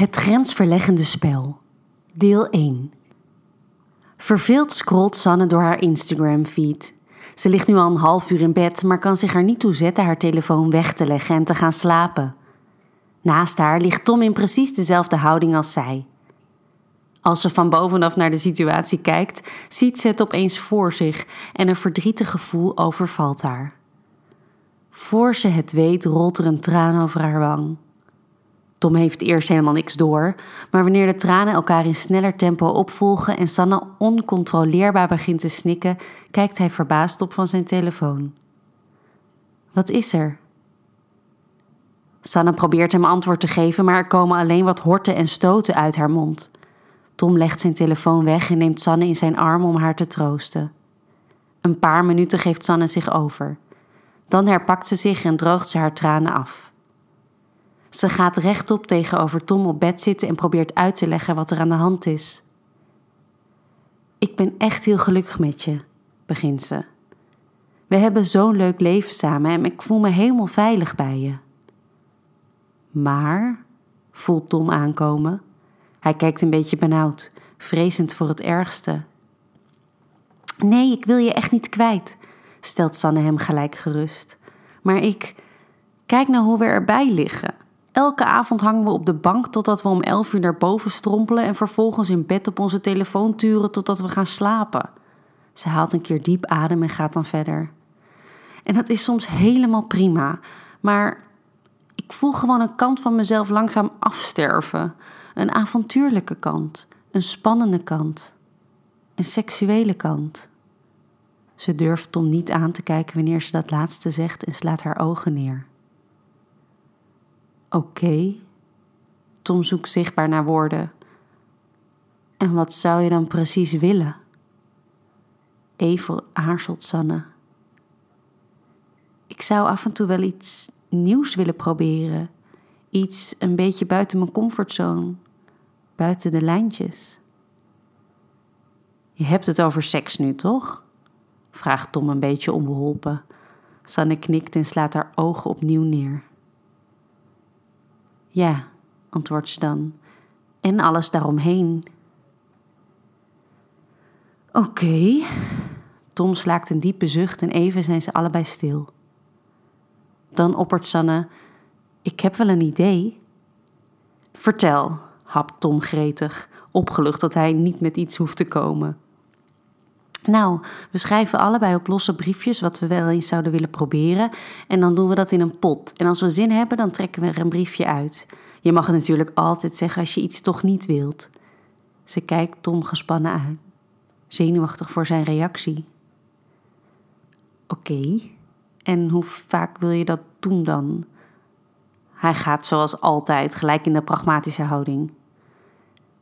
Het grensverleggende spel. Deel 1. Verveeld scrolt Sanne door haar Instagram-feed. Ze ligt nu al een half uur in bed, maar kan zich er niet toe zetten haar telefoon weg te leggen en te gaan slapen. Naast haar ligt Tom in precies dezelfde houding als zij. Als ze van bovenaf naar de situatie kijkt, ziet ze het opeens voor zich en een verdrietig gevoel overvalt haar. Voor ze het weet, rolt er een traan over haar wang. Tom heeft eerst helemaal niks door, maar wanneer de tranen elkaar in sneller tempo opvolgen en Sanne oncontroleerbaar begint te snikken, kijkt hij verbaasd op van zijn telefoon. Wat is er? Sanne probeert hem antwoord te geven, maar er komen alleen wat horten en stoten uit haar mond. Tom legt zijn telefoon weg en neemt Sanne in zijn arm om haar te troosten. Een paar minuten geeft Sanne zich over. Dan herpakt ze zich en droogt ze haar tranen af. Ze gaat rechtop tegenover Tom op bed zitten en probeert uit te leggen wat er aan de hand is. Ik ben echt heel gelukkig met je, begint ze. We hebben zo'n leuk leven samen en ik voel me helemaal veilig bij je. Maar, voelt Tom aankomen. Hij kijkt een beetje benauwd, vrezend voor het ergste. Nee, ik wil je echt niet kwijt, stelt Sanne hem gelijk gerust. Maar ik, kijk nou hoe we erbij liggen. Elke avond hangen we op de bank totdat we om elf uur naar boven strompelen en vervolgens in bed op onze telefoon turen totdat we gaan slapen. Ze haalt een keer diep adem en gaat dan verder. En dat is soms helemaal prima, maar ik voel gewoon een kant van mezelf langzaam afsterven. Een avontuurlijke kant, een spannende kant, een seksuele kant. Ze durft Tom niet aan te kijken wanneer ze dat laatste zegt en slaat haar ogen neer. Oké. Tom zoekt zichtbaar naar woorden. En wat zou je dan precies willen? Even aarzelt Sanne. Ik zou af en toe wel iets nieuws willen proberen. Iets een beetje buiten mijn comfortzone. Buiten de lijntjes. Je hebt het over seks nu, toch? vraagt Tom een beetje onbeholpen. Sanne knikt en slaat haar ogen opnieuw neer. Ja, antwoordt ze dan, en alles daaromheen. Oké. Tom slaakt een diepe zucht en even zijn ze allebei stil. Dan oppert Sanne: Ik heb wel een idee. Vertel, hapt Tom gretig, opgelucht dat hij niet met iets hoeft te komen. Nou, we schrijven allebei op losse briefjes wat we wel eens zouden willen proberen. En dan doen we dat in een pot. En als we zin hebben, dan trekken we er een briefje uit. Je mag het natuurlijk altijd zeggen als je iets toch niet wilt. Ze kijkt Tom gespannen aan, zenuwachtig voor zijn reactie. Oké, en hoe vaak wil je dat doen dan? Hij gaat zoals altijd, gelijk in de pragmatische houding.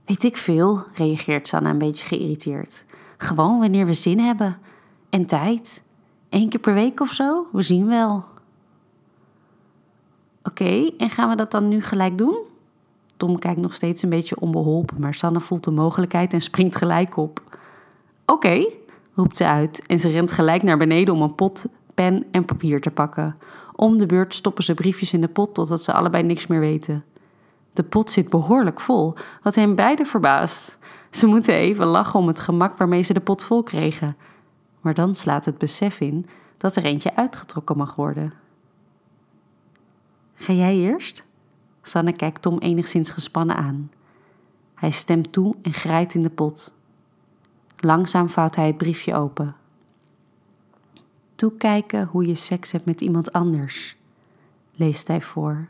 Weet ik veel, reageert Sanna een beetje geïrriteerd. Gewoon wanneer we zin hebben. En tijd. Eén keer per week of zo. We zien wel. Oké, en gaan we dat dan nu gelijk doen? Tom kijkt nog steeds een beetje onbeholpen, maar Sanne voelt de mogelijkheid en springt gelijk op. Oké, roept ze uit en ze rent gelijk naar beneden om een pot, pen en papier te pakken. Om de beurt stoppen ze briefjes in de pot totdat ze allebei niks meer weten. De pot zit behoorlijk vol, wat hen beiden verbaast. Ze moeten even lachen om het gemak waarmee ze de pot vol kregen. Maar dan slaat het besef in dat er eentje uitgetrokken mag worden. Ga jij eerst? Sanne kijkt Tom enigszins gespannen aan. Hij stemt toe en grijpt in de pot. Langzaam vouwt hij het briefje open. Toekijken hoe je seks hebt met iemand anders, leest hij voor.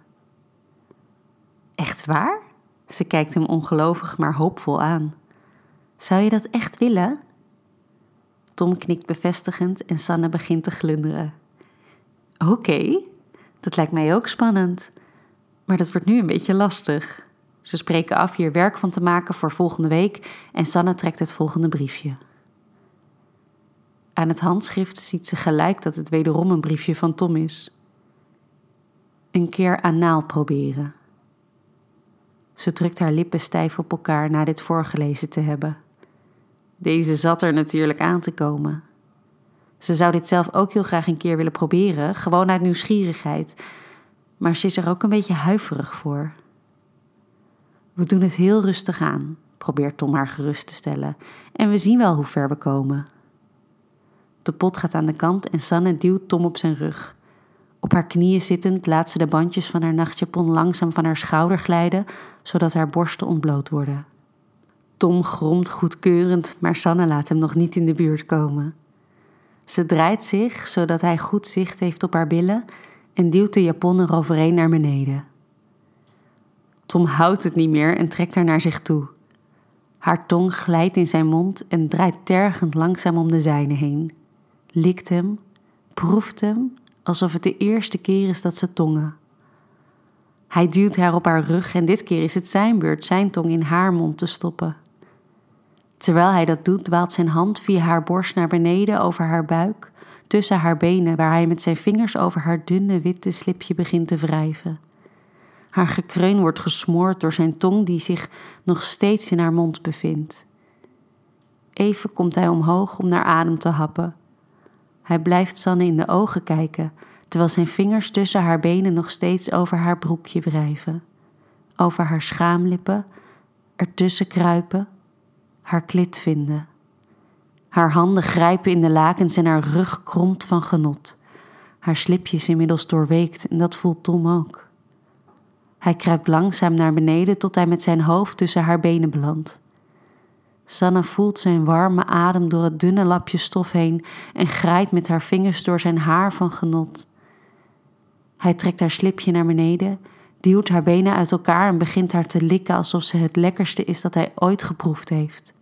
Echt waar? Ze kijkt hem ongelovig maar hoopvol aan. Zou je dat echt willen? Tom knikt bevestigend en Sanne begint te glunderen. Oké, dat lijkt mij ook spannend. Maar dat wordt nu een beetje lastig. Ze spreken af hier werk van te maken voor volgende week en Sanne trekt het volgende briefje. Aan het handschrift ziet ze gelijk dat het wederom een briefje van Tom is. Een keer anaal proberen. Ze drukt haar lippen stijf op elkaar na dit voorgelezen te hebben. Deze zat er natuurlijk aan te komen. Ze zou dit zelf ook heel graag een keer willen proberen, gewoon uit nieuwsgierigheid. Maar ze is er ook een beetje huiverig voor. We doen het heel rustig aan, probeert Tom haar gerust te stellen, en we zien wel hoe ver we komen. De pot gaat aan de kant en Sanne duwt Tom op zijn rug. Op haar knieën zittend laat ze de bandjes van haar nachtjapon langzaam van haar schouder glijden, zodat haar borsten ontbloot worden. Tom gromt goedkeurend, maar Sanne laat hem nog niet in de buurt komen. Ze draait zich zodat hij goed zicht heeft op haar billen en duwt de japon eroverheen naar beneden. Tom houdt het niet meer en trekt haar naar zich toe. Haar tong glijdt in zijn mond en draait tergend langzaam om de zijne heen. Likt hem, proeft hem, alsof het de eerste keer is dat ze tongen. Hij duwt haar op haar rug en dit keer is het zijn beurt zijn tong in haar mond te stoppen. Terwijl hij dat doet, dwaalt zijn hand via haar borst naar beneden over haar buik, tussen haar benen, waar hij met zijn vingers over haar dunne witte slipje begint te wrijven. Haar gekreun wordt gesmoord door zijn tong die zich nog steeds in haar mond bevindt. Even komt hij omhoog om naar adem te happen. Hij blijft Sanne in de ogen kijken, terwijl zijn vingers tussen haar benen nog steeds over haar broekje wrijven, over haar schaamlippen, ertussen kruipen, haar klit vinden. Haar handen grijpen in de lakens en haar rug kromt van genot. Haar slipje inmiddels doorweekt en dat voelt Tom ook. Hij kruipt langzaam naar beneden tot hij met zijn hoofd tussen haar benen belandt. Sanne voelt zijn warme adem door het dunne lapje stof heen en grijpt met haar vingers door zijn haar van genot. Hij trekt haar slipje naar beneden, duwt haar benen uit elkaar en begint haar te likken alsof ze het lekkerste is dat hij ooit geproefd heeft.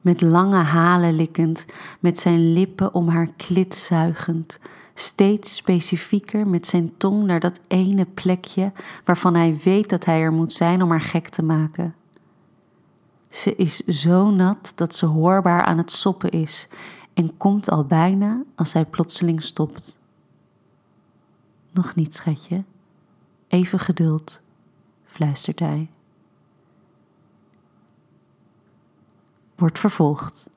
Met lange halen likkend, met zijn lippen om haar klit zuigend, steeds specifieker met zijn tong naar dat ene plekje waarvan hij weet dat hij er moet zijn om haar gek te maken. Ze is zo nat dat ze hoorbaar aan het soppen is en komt al bijna als hij plotseling stopt. Nog niet, schatje. Even geduld, fluistert hij. Wordt vervolgd.